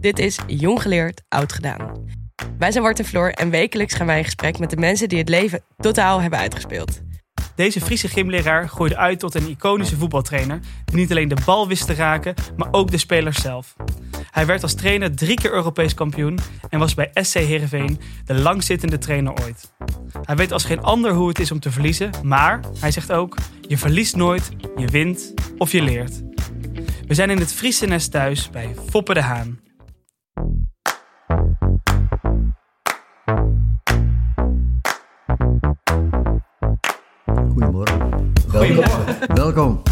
Dit is Jong Geleerd, Oud Gedaan. Wij zijn Wart en Floor en wekelijks gaan wij in gesprek met de mensen die het leven totaal hebben uitgespeeld. Deze Friese gymleraar groeide uit tot een iconische voetbaltrainer die niet alleen de bal wist te raken, maar ook de spelers zelf. Hij werd als trainer drie keer Europees kampioen en was bij SC Heerenveen de langzittende trainer ooit. Hij weet als geen ander hoe het is om te verliezen, maar hij zegt ook: je verliest nooit, je wint of je leert. We zijn in het Friese nest thuis bij Foppe de Haan. Goedemorgen. Goedemorgen. Welkom.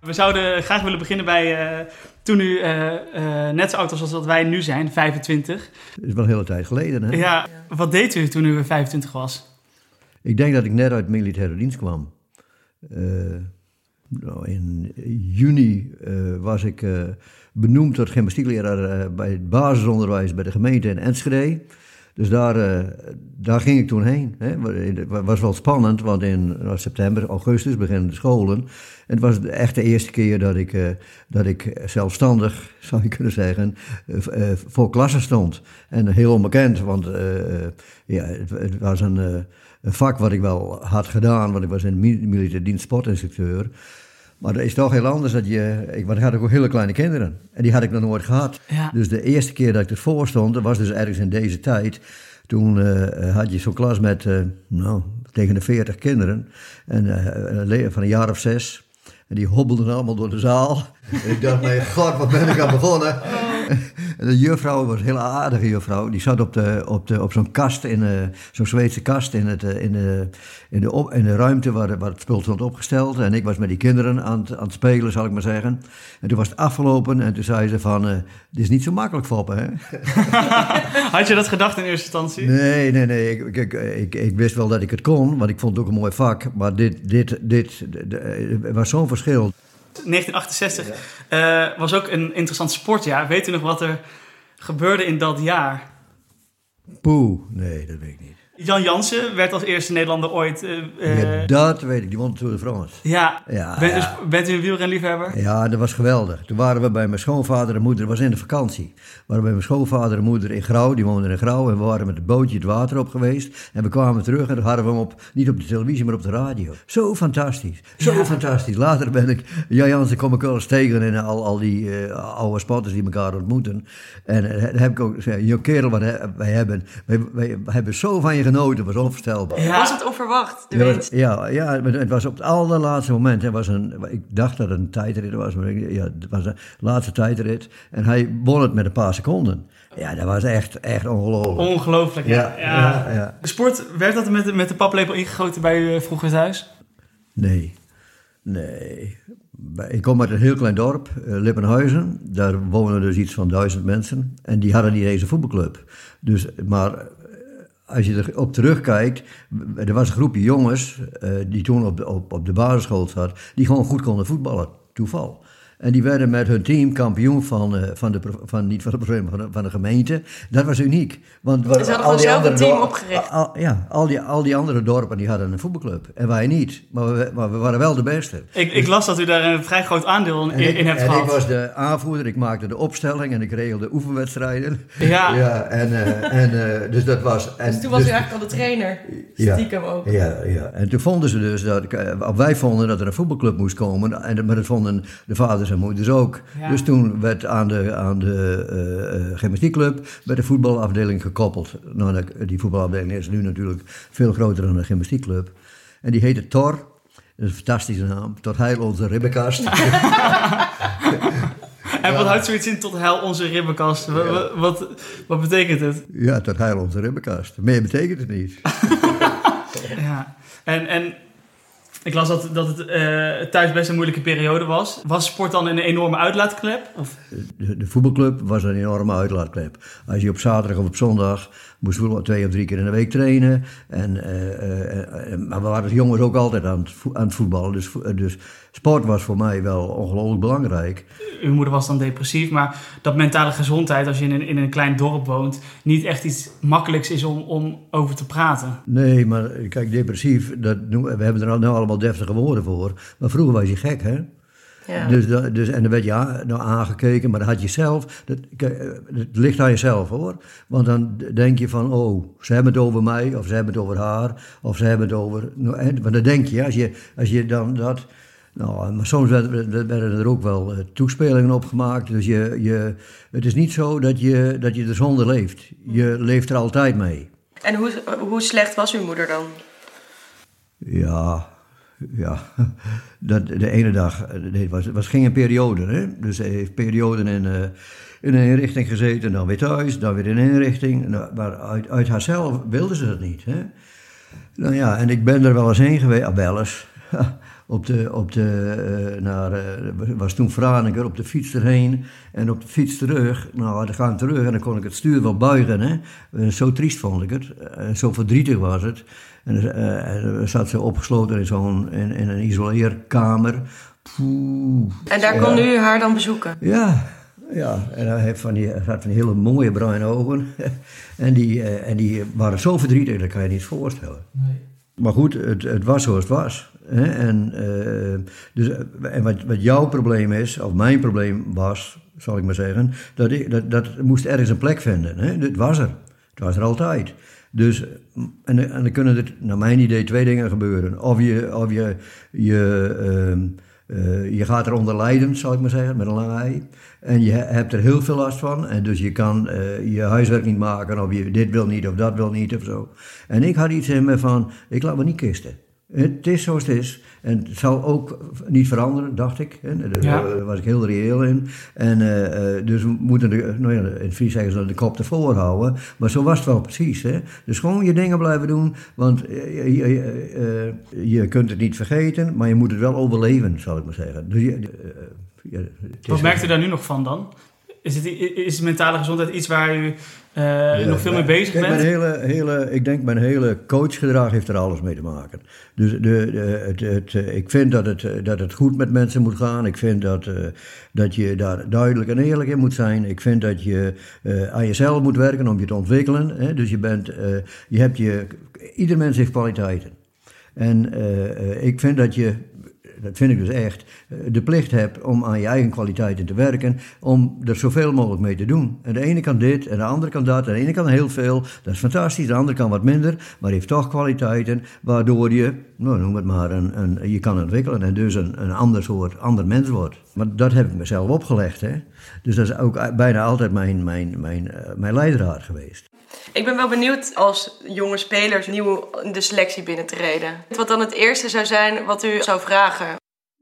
We zouden graag willen beginnen bij eh, toen u eh, eh, net zo oud was als dat wij nu zijn, 25. Dat is wel een hele tijd geleden, hè? Ja, wat deed u toen u 25 was? Ik denk dat ik net uit militaire dienst kwam. Nou, in juni eh, was ik eh, benoemd tot gymnastiekleraar eh, bij het basisonderwijs bij de gemeente in Enschede. Dus daar, daar ging ik toen heen. Het was wel spannend, want in nou, september, augustus beginnen de scholen. En het was echt de eerste keer dat ik, dat ik zelfstandig, zou je kunnen zeggen, voor klassen stond. En heel onbekend, want ja, het, was een, een vak wat ik wel had gedaan, want ik was in de mi- militaire dienst sportinstructeur. Maar dat is toch heel anders. Dat je, ik, want ik had ook hele kleine kinderen. En die had ik nog nooit gehad. Ja. Dus de eerste keer dat ik ervoor stond, dat was dus ergens in deze tijd. Toen eh, had je zo'n klas met, eh, nou, tegen de 40 kinderen. En eh, le- van een jaar of zes. En die hobbelden allemaal door de zaal. En ik dacht, mijn god, wat ben ik aan begonnen? En de juffrouw was een hele aardige juffrouw. Die zat op, de, op, de, op zo'n kast, in, eh, zo'n Zweedse kast in, het, eh, in, de, in, de, op, in de ruimte waar, waar het spul stond opgesteld. En ik was met die kinderen aan het, aan het spelen, zal ik maar zeggen. En toen was het afgelopen en toen zei ze van, eh dit is niet zo makkelijk foppen, hè? Had je dat gedacht in eerste instantie? Nee, nee, nee. Ik, ik, ik, ik wist wel dat ik het kon, want ik vond het ook een mooi vak. Maar dit, dit, dit, d- d- er was zo'n verschil. 1968 eh, was ook een interessant sportjaar. Weet u nog wat er gebeurde in dat jaar? Poeh, nee, dat weet ik niet. Jan Jansen werd als eerste Nederlander ooit... eh, eh, ja, dat weet ik, die won de Tour de France. ja. Ja, Bent, ja. dus- bent u een wielrenliefhebber? Ja, dat was geweldig. Toen waren we bij mijn schoonvader en moeder, dat was in de vakantie. We waren bij mijn schoonvader en moeder in Grauw, die woonden in Grauw. En we waren met het bootje het water op geweest. En we kwamen terug en toen hadden we hem op, niet op de televisie, maar op de radio. Zo fantastisch, zo fantastisch. Later ben ik, Jan Jansen kom ik wel eens tegen in al, al die eh, oude spotters die elkaar ontmoeten. En dan heb ik ook gezegd, joh kerel, wat wij hebben, wij, wij hebben zo van je genoten, het was onvoorstelbaar. Ja. Was het onverwacht, de Ja, winst? ja, ja, het was op het allerlaatste moment. Het was een, ik dacht dat het een tijdrit was, maar ik- ja, het was de laatste tijdrit. En hij won het met een paar seconden. Ja, dat was echt, echt ongelooflijk. Ongelooflijk, ja. Ja, ja, ja. De sport, werd dat met, de- met de paplepel ingegoten bij u eh, vroeger thuis? Nee, nee. Ik kom uit een heel klein dorp, eh, Lippenhuizen. Daar wonen dus iets van duizend mensen. En die hadden niet eens een voetbalclub. Dus, maar als je erop terugkijkt, er was een groepje jongens eh, die toen op op, op de basisschool zat, die gewoon goed konden voetballen. Toeval. En die werden met hun team kampioen van, eh, van, de, van, niet van de provincie, van de, van de gemeente. Dat was uniek. Want hadden gewoon zelf een team opgericht. Al, ja, al die, al die andere dorpen die hadden een voetbalclub. En wij niet. Maar we, maar we waren wel de beste. Ik, ik las dat u daar een vrij groot aandeel in, En ik, in hebt en gehad. ik was de aanvoerder, ik maakte de opstelling en ik regelde oefenwedstrijden. Ja. ja en, eh, en, eh, dus dat was... En, Dus toen was u eigenlijk al de trainer. Ja. Stiekem ook. Ja, ja. En toen vonden ze dus dat, wij vonden dat er een voetbalclub moest komen, en, maar dat vonden de vaders en moeders ook. Ja. Dus toen werd aan de, aan de eh, gymnastiekclub werd de voetbalafdeling gekoppeld. Nou, die voetbalafdeling is nu natuurlijk veel groter dan de gymnastiekclub. En die heette Tor. Dat is een fantastische naam. Tot heil onze ribbenkast. En wat houdt zoiets in tot hel onze ribbenkast? Wat, wat, wat, wat betekent het? ja, tot heil onze ribbenkast. Meer betekent het niet. Ja. En, en ik las dat, dat het eh, thuis best een moeilijke periode was. Was sport dan een enorme uitlaatklep? Of? De, de voetbalclub was een enorme uitlaatklep. Als je op zaterdag of op zondag moest voetbal twee of drie keer in de week trainen. En, eh, eh, maar we waren jongens ook altijd aan het, aan het voetballen. Dus, dus sport was voor mij wel ongelooflijk belangrijk. Uw moeder was dan depressief, maar dat mentale gezondheid als je in een, in een klein dorp woont... niet echt iets makkelijks is om, om over te praten. Nee, maar kijk, depressief, dat, we hebben er al- nou allemaal deftige woorden voor. Maar vroeger was je gek, hè? Ja. Dus, dus, en dan werd je nou aangekeken, maar dan had je zelf, dat, eh, het ligt aan jezelf hoor. Want dan denk je van, oh, ze hebben het over mij, of ze hebben het over haar, of ze hebben het over, nou, hè, want dan denk je, als je, als je dan dat, nou, maar soms werden, er ook wel eh, toespelingen op gemaakt. Dus je, je, het is niet zo dat je, dat je er zonder leeft. Je leeft er altijd mee. En hoe, hoe slecht was uw moeder dan? Ja, ja. Dat, de ene dag, eh, nee, het was, was geen periode. Hè? Dus hij heeft perioden in, eh, in een inrichting gezeten, dan weer thuis, dan weer in een inrichting. Nou, Maar uit, uit haarzelf wilde ze dat niet. Hè? Nou ja, en ik ben er wel eens heen geweest, ah, wel eens. Op de, op de, eh, naar, eh, was toen Franeker, op de fiets erheen en op de fiets terug. Nou, dan gaan terug en dan kon ik het stuur wel buigen. Hè? Eh, Zo triest vond ik het, en zo verdrietig was het. En, eh, dan zat ze opgesloten in, zo'n, in, in een isoleerkamer. Poeh. En daar kon u haar dan bezoeken? Ja, ja. en hij, heeft van die, hij had van die hele mooie bruine ogen. en, die, eh, en die waren zo verdrietig, dat kan je niet voorstellen. Maar goed, het, het was zoals het was. Hè? En, eh, dus, en wat, wat jouw probleem is, of mijn probleem was, zal ik maar zeggen, dat, ik, dat, dat moest ergens een plek vinden. Hè? Het was er. Het was er altijd. Dus, en, en dan kunnen er, naar mijn idee, twee dingen gebeuren. Of je, of je, je, ehm, eh, je gaat eronder lijden, zal ik maar zeggen, met een lange ei. En je hebt er heel veel last van. En dus je kan eh, je huiswerk niet maken, of je dit wil niet, of dat wil niet, of zo. En ik had iets in me van, ik laat me niet kisten. Het is zoals het is. En het zal ook niet veranderen, dacht ik. hè. Daar Ja. daar was ik heel reëel in. En eh, eh, dus we moeten, de, nou ja, in Fries zeggen ze de kop ervoor houden. Maar zo was het wel precies. Hè? Dus gewoon je dingen blijven doen. Want eh, je, je, eh, je kunt het niet vergeten, maar je moet het wel overleven, zal ik maar zeggen. Dus je, eh, ja, Wat merkt u daar nu nog van dan? Is, het, is mentale gezondheid iets waar u eh, nog veel mee bezig Kijk, mijn bent? hele, hele, ik denk mijn hele coachgedrag heeft er alles mee te maken. Dus de, de, het, het, ik vind dat het, dat het goed met mensen moet gaan. Ik vind dat, eh, dat je daar duidelijk en eerlijk in moet zijn. Ik vind dat je eh, aan jezelf moet werken om je te ontwikkelen. Hè? Dus je bent, je hebt je, ieder mens heeft kwaliteiten. En ik vind dat je, dat vind ik dus echt, eh, de plicht hebt om aan je eigen kwaliteiten te werken, om er zoveel mogelijk mee te doen. En de ene kan dit en de andere kan dat, en de ene kan heel veel, dat is fantastisch, de andere kan wat minder, maar heeft toch kwaliteiten waardoor je, nou, noem het maar, een, een, je kan ontwikkelen en dus een, een ander soort, ander mens wordt. Maar dat heb ik mezelf opgelegd, hè. Dus dat is ook bijna altijd mijn, mijn, mijn, eh, mijn leidraad geweest. Ik ben wel benieuwd als jonge spelers nieuw in de selectie binnen te treden. Wat dan het eerste zou zijn wat u zou vragen?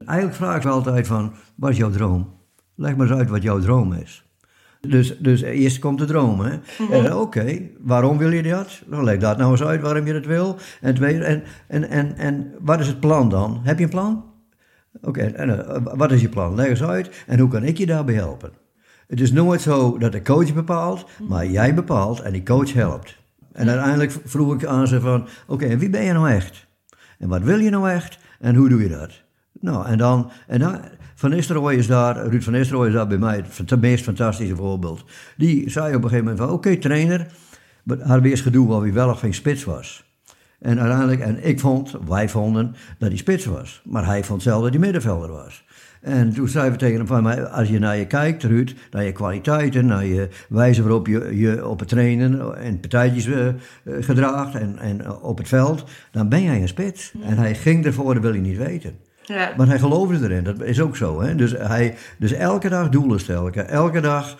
Eigenlijk vraag ik ze altijd van, wat is jouw droom? Leg maar eens uit wat jouw droom is. Dus, dus eerst komt de droom, hè. En dan, oké, waarom wil je dat? Dan leg dat nou eens uit waarom je dat wil. En, tweede, en, en, en, en wat is het plan dan? Heb je een plan? Oké, en eh, wat is je plan? Leg eens uit. En hoe kan ik je daarbij helpen? Het is nooit zo dat de coach bepaalt, maar jij bepaalt en die coach helpt. En uiteindelijk vroeg ik aan ze van, oké, wie ben je nou echt? En wat wil je nou echt? En hoe doe je dat? Nou, en dan, en dan Van Nistelrooy is daar, Ruud van Nistelrooy is daar bij mij het meest fantastische voorbeeld. Die zei op een gegeven moment van, oké trainer, maar weer eens gedoe waar hij wel of geen spits was. En uiteindelijk, en ik vond, wij vonden, dat hij spits was. Maar hij vond zelf dat hij middenvelder was. En toen zeiden we tegen hem van, maar als je naar je kijkt, Ruud, naar je kwaliteiten, naar je wijze waarop je, je op het trainen en partijtjes eh, eh, gedraagt en, en eh, op het veld, dan ben jij een spits. En hij ging ervoor, dat wil hij niet weten. Ja. Maar hij geloofde erin, dat is ook zo. Hè? Dus, hij, dus elke dag doelen stellen. Elke dag,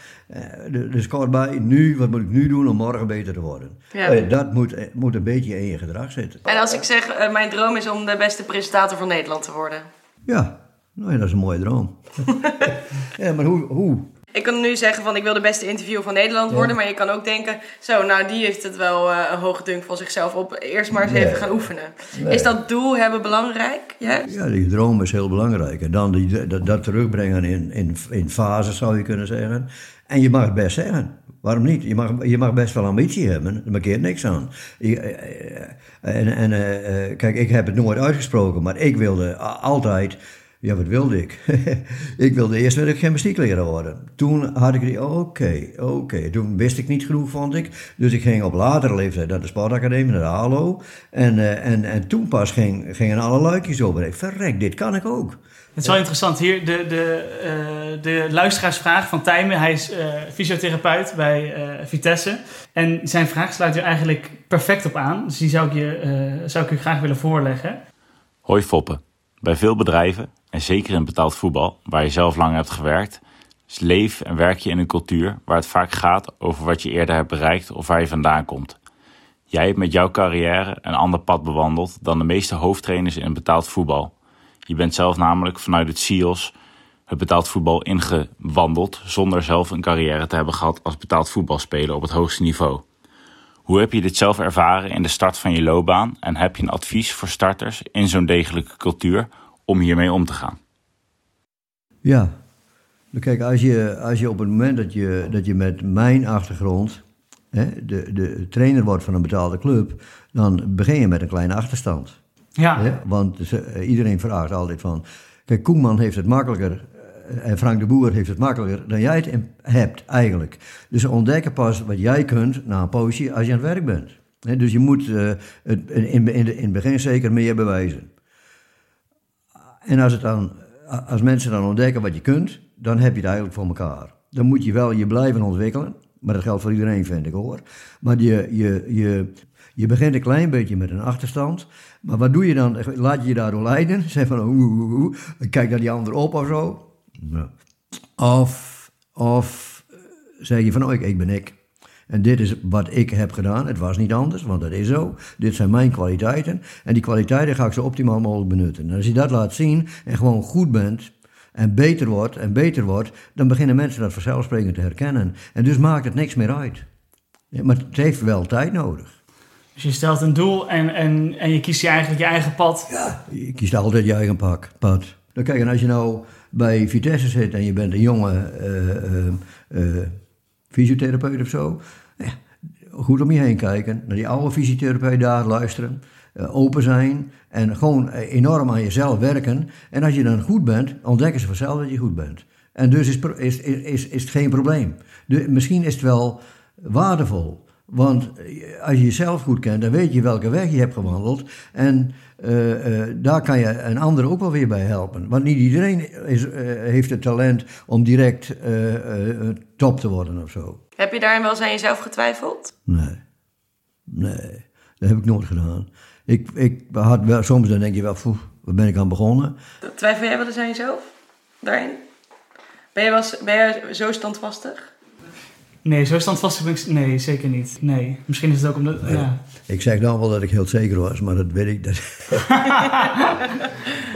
de- dus kort bij, nu, wat moet ik nu doen om morgen beter te worden? Ja. Dat moet, moet een beetje in je gedrag zitten. En als ik zeg, mijn droom is om de beste presentator van Nederland te worden. Ja, nou ja, dat is een mooie droom. ja, maar hoe? hoe? Ik kan nu zeggen van ik wil de beste interviewer van Nederland worden, maar je kan ook denken, zo, nou die heeft het wel eh, een hoge dunk van zichzelf op. Eerst maar eens Nee. even gaan oefenen. Nee. Is dat doel hebben belangrijk? Ja? Ja, die droom is heel belangrijk. En dan die, dat, dat terugbrengen in, in, in fases, zou je kunnen zeggen. En je mag het best zeggen. Waarom niet? Je mag, je mag best wel ambitie hebben, daar markeert niks aan. Eh, eh, En, en kijk, ik heb het nooit uitgesproken, maar ik wilde altijd... Ja, wat wilde ik? ik wilde eerst wilde ik gymnastiekleraar worden. Toen had ik die, oké, oké. Toen wist ik niet genoeg, vond ik. Dus ik ging op latere leeftijd naar de sportacademie, naar de HALO. En, eh, en, en toen pas ging, gingen alle luikjes open. Ik verrek, dit kan ik ook. Het is wel interessant. Hier de, de, eh, de luisteraarsvraag van Tijmen. Hij is eh, fysiotherapeut bij eh, Vitesse. En zijn vraag sluit er eigenlijk perfect op aan. Dus die zou ik, je, eh, zou ik u graag willen voorleggen. Hoi Foppe. Bij veel bedrijven, en zeker in betaald voetbal, waar je zelf lang hebt gewerkt, leef en werk je in een cultuur waar het vaak gaat over wat je eerder hebt bereikt of waar je vandaan komt. Jij hebt met jouw carrière een ander pad bewandeld dan de meeste hoofdtrainers in betaald voetbal. Je bent zelf namelijk vanuit het SIOS het betaald voetbal ingewandeld zonder zelf een carrière te hebben gehad als betaald voetbalspeler op het hoogste niveau. Hoe heb je dit zelf ervaren in de start van je loopbaan en heb je een advies voor starters in zo'n degelijke cultuur om hiermee om te gaan? Ja, Nou, kijk, als je, als je op het moment dat je, dat je met mijn achtergrond hè, de, de trainer wordt van een betaalde club, dan begin je met een kleine achterstand. Ja, Hè? Want ze- iedereen vraagt altijd van, kijk, Koeman heeft het makkelijker eh, en Frank de Boer heeft het makkelijker dan jij het hebt eigenlijk. Dus ontdekken pas wat jij kunt na een poosje als je aan het werk bent. Dus je moet eh, in, in, in, het begin zeker meer bewijzen. En als, het dan, als mensen dan ontdekken wat je kunt, dan heb je het eigenlijk voor elkaar. Dan moet je wel je blijven ontwikkelen. Maar dat geldt voor iedereen, vind ik hoor. Maar je, je, je, je begint een klein beetje met een achterstand. Maar wat doe je dan? Laat je je daardoor leiden? Zeg van, kijk naar die ander op of zo. Ja. Of, of zeg je van, oh, ik, ik ben ik. En dit is wat ik heb gedaan. Het was niet anders, want dat is zo. Dit zijn mijn kwaliteiten. En die kwaliteiten ga ik zo optimaal mogelijk benutten. En als je dat laat zien en gewoon goed bent en beter wordt en beter wordt, dan beginnen mensen dat vanzelfsprekend te herkennen. En dus maakt het niks meer uit. Ja, maar het heeft wel tijd nodig. dus je stelt een doel en, en, en je kiest je eigenlijk je eigen pad. Je kiest altijd je eigen pak, pad. Nou, kijk, en als je nou bij Vitesse zit en je bent een jonge eh, eh, eh, fysiotherapeut of zo, ja, goed om je heen kijken, naar die oude fysiotherapeut daar luisteren, open zijn en gewoon enorm aan jezelf werken. En als je dan goed bent, ontdekken ze vanzelf dat je goed bent. En dus is, is, is, is, het geen probleem. Misschien is het wel waardevol. Want eh, als je jezelf goed kent, dan weet je welke weg je hebt gewandeld. En eh, eh, daar kan je een ander ook wel weer bij helpen. Want niet iedereen is, heeft het talent om direct top te worden of zo. Heb je daarin wel eens aan jezelf getwijfeld? Nee. Nee, dat heb ik nooit gedaan. Ik, ik had wel, soms dan denk je wel, poeh, waar ben ik aan begonnen? Twijfel jij wel eens aan jezelf? Daarin? Ben je, wel, ben je zo standvastig? Nee, zo standvastig ben ik... Nee, zeker niet. Nee, misschien is het ook omdat... Ja. Ik zeg dan wel dat ik heel zeker was, maar dat weet ik. Dat...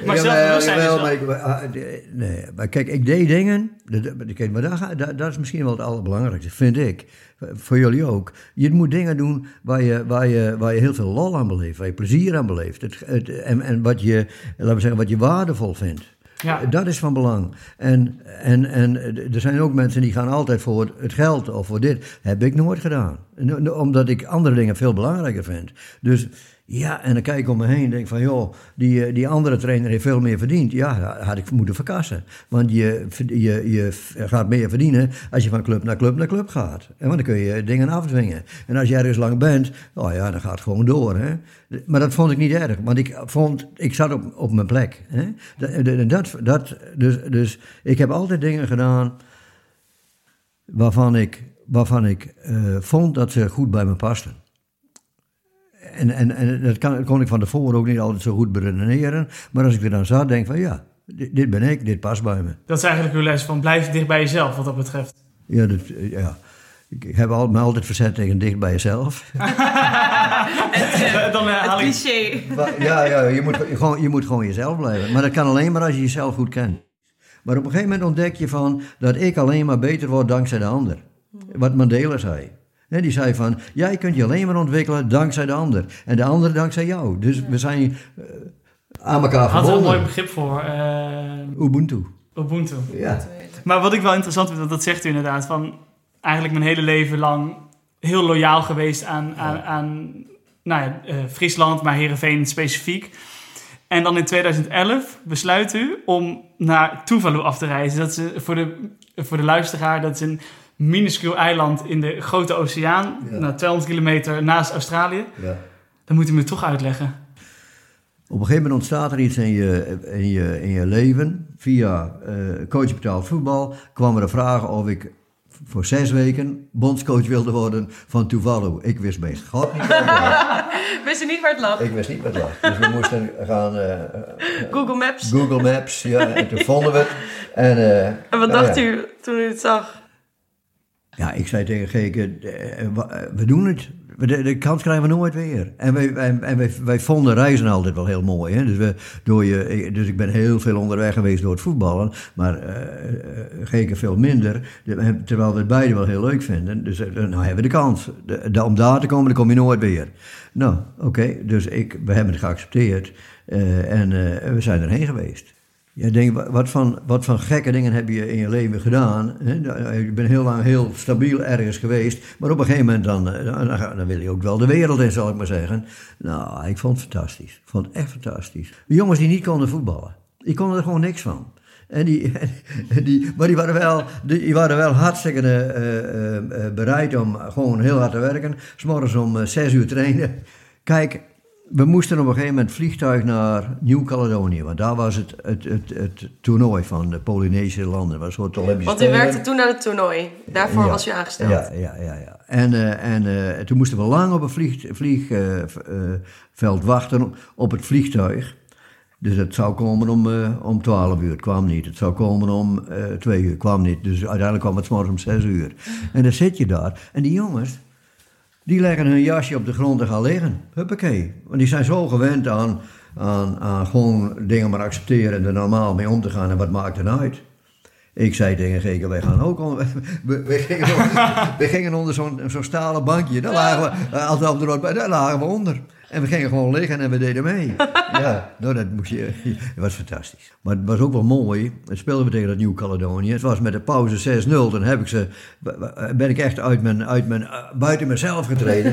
Maar jawel, wel... maar ik- ah, nee, maar kijk, ik deed dingen. dat- dat- maar daar- dat is misschien wel het allerbelangrijkste, vind ik. Voor jullie ook. Je moet dingen doen waar je, waar je, waar je heel veel lol aan beleeft, waar je plezier aan beleeft. Het, het, en en wat, je, laten we zeggen, wat je waardevol vindt. Ja. Dat is van belang. En, en, en er zijn ook mensen die gaan altijd voor het geld of voor dit. Heb ik nooit gedaan. Omdat ik andere dingen veel belangrijker vind. Dus ja, en dan kijk ik om me heen en denk van... joh, die, eh, die andere trainer heeft veel meer verdiend. Ja, had ik moeten verkassen. Want je, je, je gaat meer verdienen als je van club naar club naar club gaat. En want dan kun je dingen afdwingen. En als je ergens lang bent, oh ja, dan gaat het gewoon door. Hè? Maar dat vond ik niet erg, want ik, vond, ik zat op, op mijn plek. Hè? Dat, dat, dus, dus ik heb altijd dingen gedaan waarvan ik, waarvan ik eh, vond dat ze goed bij me pasten. En, en, en dat kan, kon ik van tevoren ook niet altijd zo goed beredeneren. Maar als ik er dan zat, denk ik van ja, dit, dit ben ik, dit past bij me. Dat is eigenlijk uw les van blijf dicht bij jezelf wat dat betreft. Ja, dat, eh, ja. Ik heb al, me altijd verzet tegen dicht bij jezelf. Dan eh, haal ik... Cliché. Maar ja, ja je, moet, gewoon, je moet gewoon jezelf blijven. Maar dat kan alleen maar als je jezelf goed kent. Maar op een gegeven moment ontdek je van dat ik alleen maar beter word dankzij de ander. Wat Mandela zei. Die zei van, jij kunt je alleen maar ontwikkelen dankzij de ander. En de ander dankzij jou. Dus we zijn eh, aan elkaar had er een mooi verbonden. begrip voor. eh, Ubuntu. Ubuntu. Ja. Maar wat ik wel interessant vind, want dat zegt u inderdaad, van eigenlijk mijn hele leven lang heel loyaal geweest aan, aan, aan nou ja, eh, Friesland, maar Heerenveen specifiek. En dan in 2011 besluit u om naar Tuvalu af te reizen. Dat is voor de, voor de luisteraar, dat is een minuscuul eiland in de grote oceaan, Ja. nou, 200 kilometer naast Australië. ja. Dan moet u me toch uitleggen. Op een gegeven moment ontstaat er iets in je, in je, in je leven. Via uh, coach betaald voetbal kwam er een vraag of ik voor zes weken bondscoach wilde worden van Tuvalu. Ik wist bij god niet waar Wist je niet waar het lag? Ik wist niet waar het lag. Dus we moesten gaan... Uh, Google Maps? Google Maps, ja. En toen vonden we het. En, uh, en wat dacht u toen u het zag? Ja, ik zei tegen Geke, we doen het. De, de, kans krijgen we nooit weer. En wij, en wij, wij vonden reizen altijd wel heel mooi. Hè? Dus, we, door je, dus ik ben heel veel onderweg geweest door het voetballen. Maar uh, veel minder. Terwijl we het beide wel heel leuk vinden. Dus nou hebben we de kans. Om daar te komen, dan kom je nooit weer. Nou, oké. dus ik, we hebben het geaccepteerd. En we zijn erheen geweest. Ja, denk, wat, van, wat van gekke dingen heb je in je leven gedaan? Hè? Je bent heel lang heel stabiel ergens geweest, maar op een gegeven moment dan, eh, dan, dan, wil je ook wel de wereld in, zal ik maar zeggen. Nou, ik vond het fantastisch. Ik vond het echt fantastisch. De jongens die niet konden voetballen, die konden er gewoon niks van. En die, die, maar die waren wel, die waren wel hartstikke uh, uh, bereid om gewoon heel hard te werken. S'morgens om zes uur trainen. Kijk, we moesten op een gegeven moment vliegtuig naar Nieuw-Caledonië. Want daar was het, het, het, het, toernooi van de Polynesische landen. Was soort want u werkte toen aan het toernooi. Daarvoor was u aangesteld. Ja, ja, ja. ja. En, uh, en uh, toen moesten we lang op een vliegveld vlieg, uh, wachten op het vliegtuig. Dus het zou komen om, om 12 uur, het kwam niet. Het zou komen om 2 uur, kwam niet. Dus uiteindelijk kwam het morgens om 6 uur. En dan zit je daar. En die jongens, die leggen hun jasje op de grond en gaan liggen. Huppakee. Want die zijn zo gewend aan, aan, aan gewoon dingen maar accepteren en er normaal mee om te gaan. En wat maakt nou uit? Ik zei tegen Geke, wij gaan ook onder, we, gingen, we gingen onder zo'n zo'n stalen bankje. Daar lagen we, altijd op de daar lagen we onder. En we gingen gewoon liggen en we deden mee. ja, nou, dat moest je, het was fantastisch. Maar het was ook wel mooi. Het speelden we tegen dat Nieuw-Caledonië. Het was met de pauze 6-0. Dan heb ik ze, ben ik echt uit mijn, uit mijn, uh, buiten mezelf getreden.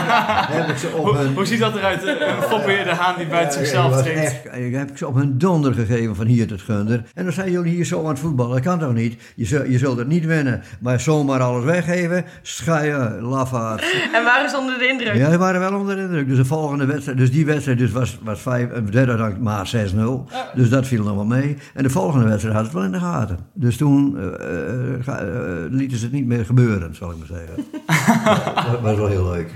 heb ik ze op hoe, hun, hoe ziet dat eruit? Een foppeer de haan die buiten zichzelf treedt. Ik heb ik ze op hun donder gegeven van hier tot gunder. En dan zijn jullie hier zo aan het voetballen. Dat kan toch niet? Je, zult, je zult het niet winnen. Maar zomaar alles weggeven. Schuien, lafaard. En waren ze onder de indruk? Ja, ze waren wel onder de indruk. Dus de volgende wedstrijd, dus die wedstrijd dus was, was vijf, een derde dag maar 6-0. Dus dat viel nog wel mee. En de volgende wedstrijd had het wel in de gaten. Dus toen uh, uh, lieten ze het niet meer gebeuren, zal ik maar zeggen. dat was wel heel leuk.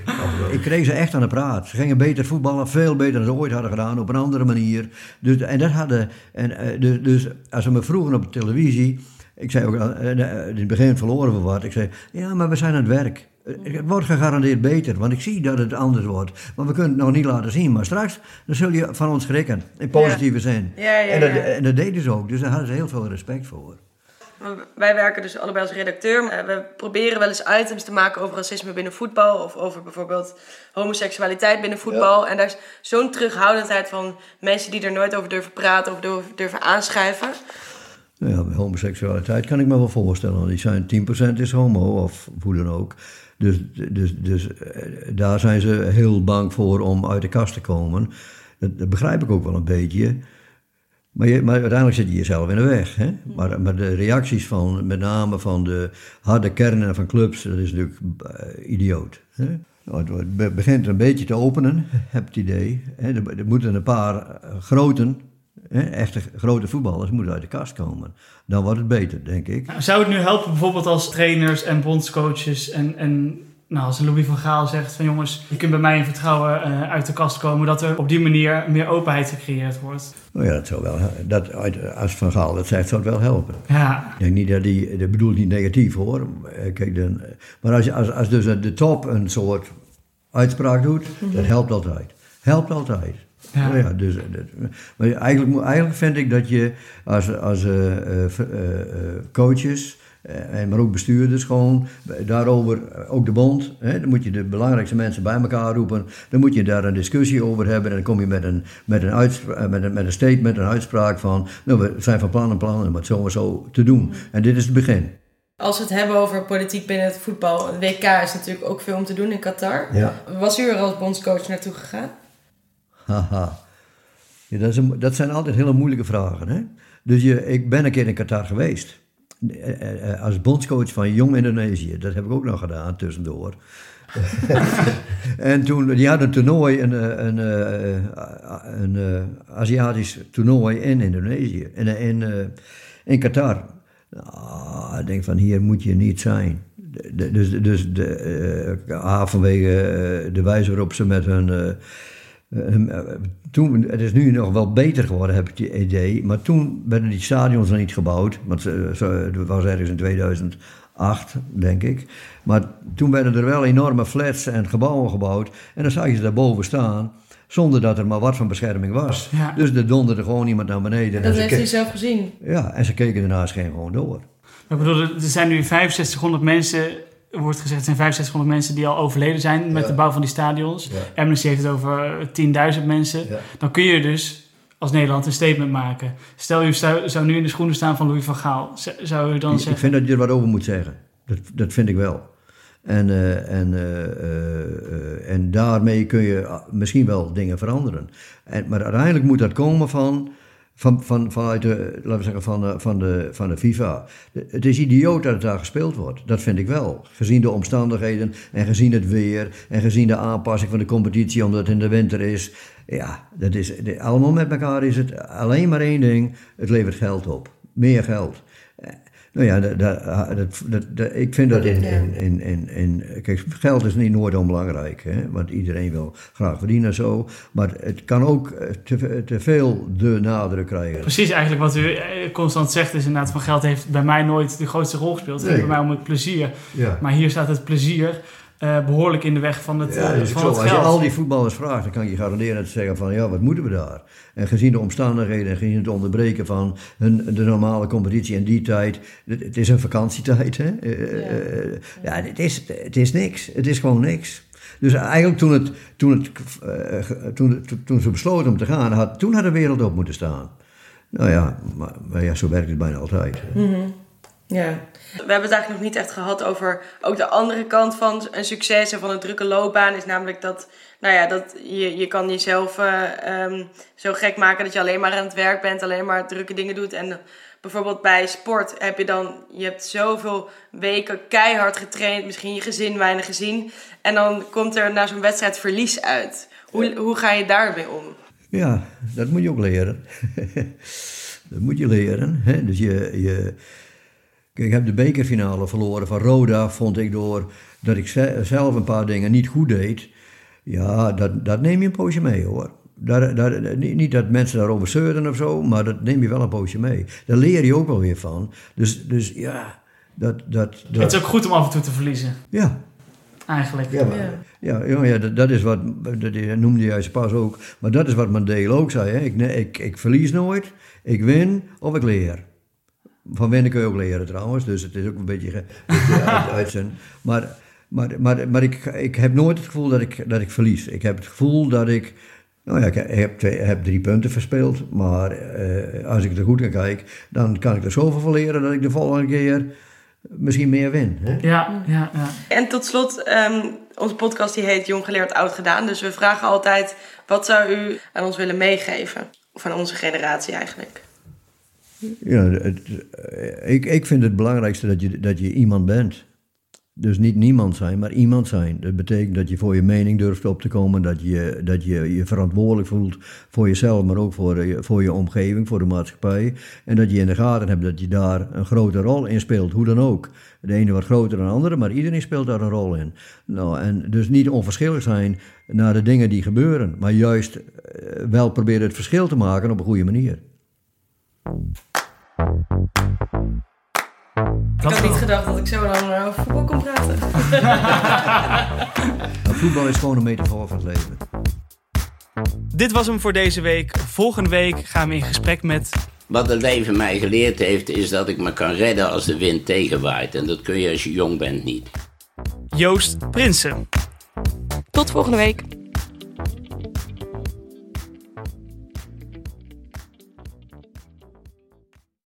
Ik kreeg ze echt aan de praat. Ze gingen beter voetballen, veel beter dan ze ooit hadden gedaan, op een andere manier. Dus, en dat hadden, en, dus, dus als ze me vroegen op de televisie, ik zei ook, in het begin verloren we wat. Ik zei, ja, maar we zijn aan het werk. Het wordt gegarandeerd beter, want ik zie dat het anders wordt. Maar we kunnen het nog niet laten zien. Maar straks dan zul je van ons schrikken, in positieve zin. Ja, ja, en, dat, en dat deden ze ook, dus daar hadden ze heel veel respect voor. Wij werken dus allebei als redacteur. We proberen wel eens items te maken over racisme binnen voetbal. Of over bijvoorbeeld homoseksualiteit binnen voetbal. En daar is zo'n terughoudendheid van mensen die er nooit over durven praten of durven aanschrijven. Ja, homoseksualiteit kan ik me wel voorstellen. Die zijn 10% is homo of hoe dan ook. Dus, dus, dus eh, daar zijn ze heel bang voor om uit de kast te komen. Dat, begrijp ik ook wel een beetje. Maar, je, maar, uiteindelijk zit je jezelf in de weg. Hè? Maar, maar, de reacties van, met name van de harde kernen van clubs, dat is natuurlijk uh, idioot. Hè? Het begint een beetje te openen, heb het idee. Hè? Er, er moeten een paar uh, groten echte grote voetballers moeten uit de kast komen. Dan wordt het beter, denk ik. Zou het nu helpen bijvoorbeeld als trainers en bondscoaches en, en nou, als Louis van Gaal zegt van jongens, je kunt bij mij in vertrouwen uh, uit de kast komen, dat er op die manier meer openheid gecreëerd wordt? Nou ja, dat zou wel, dat, als Van Gaal dat zegt, zou het wel helpen. Ja. Ik denk niet dat die, dat bedoel ik niet negatief hoor. Eh, kijk, dan, maar als, als, als dus de top een soort uitspraak doet, dat helpt altijd. Helpt altijd. Ja. Oh ja, dus, eh, maar eigenlijk, eigenlijk vind ik dat je als, als uh, uh, coaches, maar ook bestuurders gewoon, daarover, ook de bond, hè, dan moet je de belangrijkste mensen bij elkaar roepen, dan moet je daar een discussie over hebben en dan kom je met een, met een, met een, met een statement, een uitspraak van, nou we zijn van plan en plan om het zo en zo te doen. En dit is het begin. Als we het hebben over politiek binnen het voetbal, WK is natuurlijk ook veel om te doen in Qatar. Ja. Was u er als bondscoach naartoe gegaan? Haha. Ja, dat, dat, zijn altijd hele moeilijke vragen. Hè? Dus je, ik ben een keer in Qatar geweest. Eh, eh, als bondscoach van Jong Indonesië. Dat heb ik ook nog gedaan tussendoor. en toen, die hadden een toernooi, een, een, een, een, Aziatisch toernooi in Indonesië, in, in, in Qatar. Nou, ik denk van hier moet je niet zijn. Dus, dus de, uh, vanwege de wijze waarop ze met hun toen, het is nu nog wel beter geworden, heb ik het idee. Maar toen werden die stadions nog niet gebouwd. Want het was ergens in 2008, denk ik. Maar toen werden er wel enorme flats en gebouwen gebouwd. En dan zag je ze daarboven staan. Zonder dat er maar wat van bescherming was. Dus er donderde gewoon iemand naar beneden. Dat heeft hij zelf gezien. Ja, en ze keken daarna geen gewoon door. Ik bedoel, er zijn nu 6500 mensen wordt gezegd, er zijn 6500 mensen die al overleden zijn met de bouw van die stadions. Ja. Amnesty heeft het over 10.000 mensen. Dan kun je dus als Nederland een statement maken. Stel, u zou nu in de schoenen staan van Louis van Gaal. Zou u dan ik, zeggen... Ik vind dat je er wat over moet zeggen. Dat, dat vind ik wel. En, uh, en, uh, en daarmee kun je misschien wel dingen veranderen. En, maar uiteindelijk moet dat komen van van, van, vanuit de, laten we zeggen, van de, van de, van de FIFA. Het is idioot dat het daar gespeeld wordt. Dat vind ik wel. Gezien de omstandigheden en gezien het weer en gezien de aanpassing van de competitie omdat het in de winter is. Ja, dat is, allemaal met elkaar is het alleen maar één ding. Het levert geld op. Meer geld. Nou ja, dat, dat, dat, ik vind dat in, in, in, in, Kijk, geld is niet nooit onbelangrijk, hè, want iedereen wil graag verdienen en zo. Maar het kan ook eh, te, te veel de nadruk krijgen. Precies, eigenlijk wat u eh, constant zegt is inderdaad van geld heeft bij mij nooit de grootste rol gespeeld. Het nee. bij mij om het plezier. Ja. Maar hier staat het plezier uh, behoorlijk in de weg van het, ja, dus van het geld. Als je al die voetballers vraagt, dan kan ik je garanderen te zeggen van ja, wat moeten we daar? En gezien de omstandigheden en gezien het onderbreken van hun, de normale competitie in die tijd, het, is een vakantietijd. Hè? Uh, ja, uh, ja het, is, het is niks. Het is gewoon niks. Dus eigenlijk toen, het, toen, het, toen, toen ze besloten om te gaan, had, toen had de wereld op moeten staan. Nou ja, maar, maar ja, zo werkt het bijna altijd. Mm -hmm. Ja. We hebben het eigenlijk nog niet echt gehad over ook de andere kant van een succes en van een drukke loopbaan. Is namelijk dat, nou ja, dat je, je kan jezelf uh, zo gek maken dat je alleen maar aan het werk bent, alleen maar drukke dingen doet. En bijvoorbeeld bij sport heb je dan, je hebt zoveel weken keihard getraind, misschien je gezin weinig gezien. En dan komt er na zo'n wedstrijd verlies uit. Hoe, hoe ga je daarmee om? Ja, dat moet je ook leren. dat moet je leren. Hè? Dus je, je, ik heb de bekerfinale verloren van Roda, vond ik door dat ik zelf een paar dingen niet goed deed. Ja, dat, dat neem je een poosje mee hoor. Daar, daar, niet dat mensen daarover zeuren of zo, maar dat neem je wel een poosje mee. Daar leer je ook wel weer van. Dus, dus ja, dat, dat, dat... Het is ook goed om af en toe te verliezen. Ja. Eigenlijk. Ja, maar, ja. ja, ja dat, dat, is wat, dat noemde jij ze pas ook, maar dat is wat Mandela ook zei. Hè. Ik, ik, ik verlies nooit, ik win of ik leer. Van winnen kun je ook leren trouwens, dus het is ook een beetje, uit, uit, zijn. Maar, maar, maar, maar ik, ik heb nooit het gevoel dat ik, dat ik verlies. Ik heb het gevoel dat ik. Nou ja, ik heb, twee, heb drie punten verspeeld, maar eh, als ik er goed naar kijk, dan kan ik er zoveel van leren dat ik de volgende keer misschien meer win. Hè? Ja, ja, ja. En tot slot, um, onze podcast die heet Jong Geleerd Oud Gedaan. Dus we vragen altijd, wat zou u aan ons willen meegeven? Van onze generatie eigenlijk. Ja, eh, ik, ik vind het belangrijkste dat je, dat je iemand bent. Dus niet niemand zijn, maar iemand zijn. Dat betekent dat je voor je mening durft op te komen, dat je dat je, je verantwoordelijk voelt voor jezelf, maar ook voor je, voor je omgeving, voor de maatschappij. En dat je in de gaten hebt dat je daar een grote rol in speelt, hoe dan ook. De ene wat groter dan de andere, maar iedereen speelt daar een rol in. Nou, en dus niet onverschillig zijn naar de dingen die gebeuren, maar juist eh, wel proberen het verschil te maken op een goede manier. Ik had niet gedacht dat ik zo lang over voetbal kon praten. Nou, voetbal is gewoon een metafoor van het leven. Dit was hem voor deze week. Volgende week gaan we in gesprek met. Wat het leven mij geleerd heeft, is dat ik me kan redden als de wind tegenwaait. En dat kun je als je jong bent niet. Joost Prinsen. Tot volgende week.